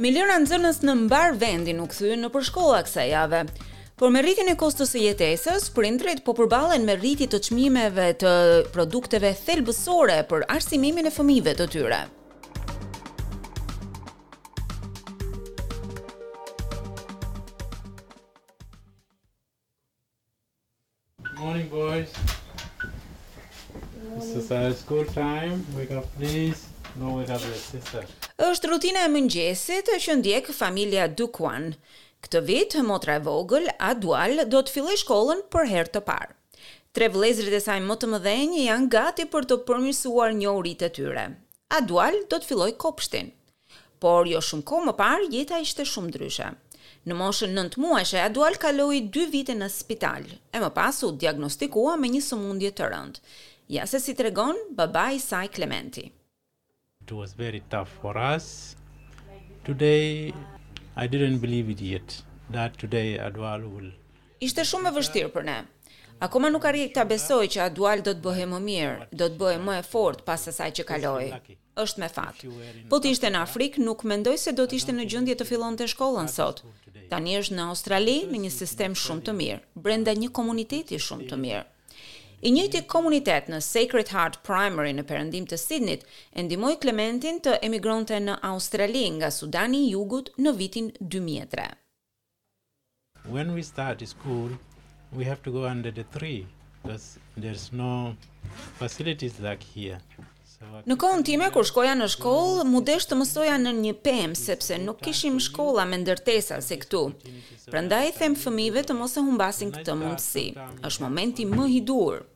Miliona nxënës në mbarë vendin u kthyen nëpër shkolla kësaj jave. Por me rritjen e kostos së jetesës, prindërit po përballen me rritje të çmimeve të produkteve thelbësore për arsimimin e fëmijëve të tyre. Morning boys. This is our school time. Wake up please. No, wake up your sister. Është rutina e mëngjesit që ndjek familja Dukuan. Këtë vit motra e vogël, Adual, do të fillojë shkollën për herë të parë. Tre vëllezërit e saj më të mëdhenj janë gati për të përmirësuar njohuritë e tyre. Adual do të fillojë kopshtin. Por jo shumë kohë më parë, jeta ishte shumë ndryshe. Në moshën nëntëmuajshe, Adual kaloi dy vite në spital, e më pas u diagnostikua me një sëmundje të rëndë. Ja se si tregon babai i saj Klementi. It was very tough for us. Today I didn't believe it yet that today Adual will Ishte shumë e vështirë për ne. Akoma nuk arrij ta besoj që Adual do të bëhej më mirë, do të bëhej më e fortë pas asaj që kaloi. Është me fat. Po të ishte në Afrikë, nuk mendoj se do të ishte në gjendje të fillonte shkollën sot. Tani është në Australi me një sistem shumë të mirë, brenda një komuniteti shumë të mirë. I njëjti komunitet në Sacred Heart Primary në perëndim të Sidnit e ndihmoi Klementin të emigronte në Australi nga Sudani i Jugut në vitin 2003. When we start a school we have to go under the tree because there's no facilities like here. Në kohën time kur shkoja në shkollë, m'u desh të mësoja nën një pemë sepse nuk kishim shkolla me ndërtesa si këtu. Prandaj i them fëmijëve të mos e humbasin këtë mundësi. Është momenti më i duhur.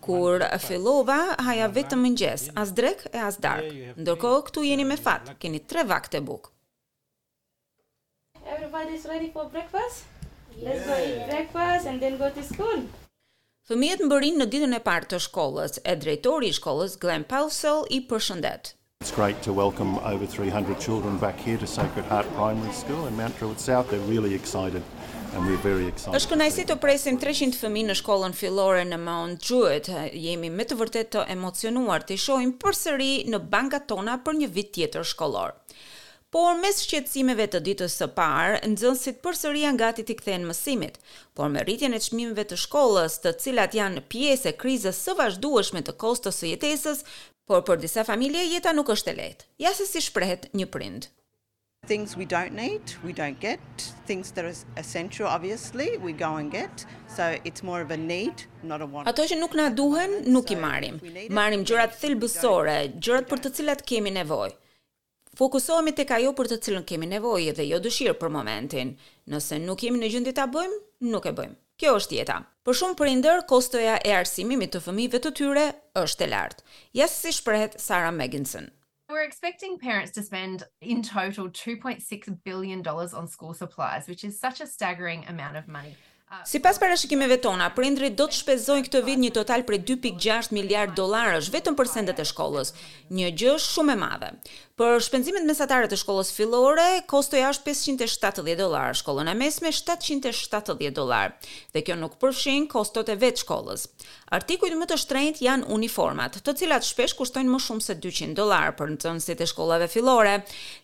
Kur fillova, haja vetëm mëngjes, as drekë e as darkë. Ndërkohë këtu jeni me fat, keni tre vakte bukë. Everybody is ready for breakfast? Let's go eat breakfast and then go to school. Fëmijët mbërrijnë në ditën e parë të shkollës e drejtori i shkollës Glenn Pausell i përshëndet. It's great to welcome over 300 children back here to Sacred Heart Primary School in Mount Druitt South. They're really excited and we're very excited. Është kënaqësi të presim 300 fëmijë në shkollën fillore në Mount Druitt. Jemi me të vërtetë të emocionuar t'i shohim përsëri në bankat tona për një vit tjetër shkollor. Por mes shqetësimeve të ditës së parë, nxënësit përsëri janë gati t'i kthehen mësimit. Por me rritjen e çmimeve të shkollës, të cilat janë pjesë e krizës së vazhdueshme të kostos së jetesës, Por për disa familje jeta nuk është e lehtë. Ja se si shprehet një prind. Things we don't need, we don't get, things that are essential obviously, we go and get, so it's more of a need, not a want. Ato që nuk na duhen, nuk i marrim. Marrim gjërat thelbësore, gjërat për të cilat kemi nevojë. Fokusohemi tek ajo për të cilën kemi nevojë dhe jo dëshirë për momentin. Nëse nuk jemi në gjendje ta bëjmë, nuk e bëjmë. Kjo është jeta. Për shumë prindër, kostoja e arsimimit të fëmijëve të tyre është e lartë. Ja se si shprehet Sarah Megginson. We're expecting parents to spend in total two point six billion dollars on school supplies, which is such a staggering amount of money. Sipas parashikimeve tona, prindërit do të shpenzojnë këtë vit një total prej dy pikë gjashtë miliardë dollarësh vetëm për sendet e shkollës, një gjë shumë e madhe. Për shpenzimet mesatare të shkollës fillore, kostoja është pesëqind e shtatëdhjetë dollarë, shkollën e mesme shtatëqind e shtatëdhjetë dollarë, dhe kjo nuk përfshin kostot e vetë shkollës. Artikujt më të shtrenjtë janë uniformat, të cilat shpesh kushtojnë më shumë se dyqind dollarë për nxënësit e shkollave fillore.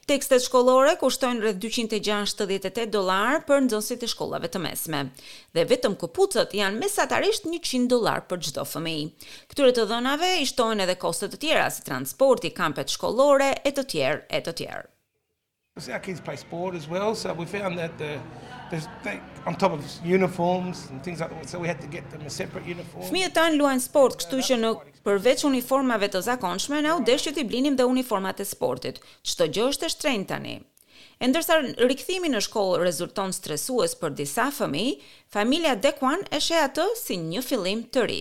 Tekstet shkollore kushtojnë rreth dyqind e gjashtëdhjetë e tetë dollarë për nxënësit e shkollave të mesme. Dhe vetëm këpucët janë mesatarisht njëqind dollarë për çdo fëmijë. Këtyre të dhënave i shtohen edhe kosto të tjera si transporti, kampet shkollore e të tjerë e të tjerë. So our kids play sport as well, so we found that the, there's, they, on top of uniforms and things like that, so we had to get them a separate uniform. Fëmijët tanë luajnë sport, kështu që ne përveç uniformave të zakonshme, na u desh që t'i blinim dhe uniformat e sportit. Çdo gjë është e shtrenjtë tani. E ndërsa rikthimi në shkollë rezulton stresues për disa fëmijë, familja Dekuan e sheh atë si një fillim të ri.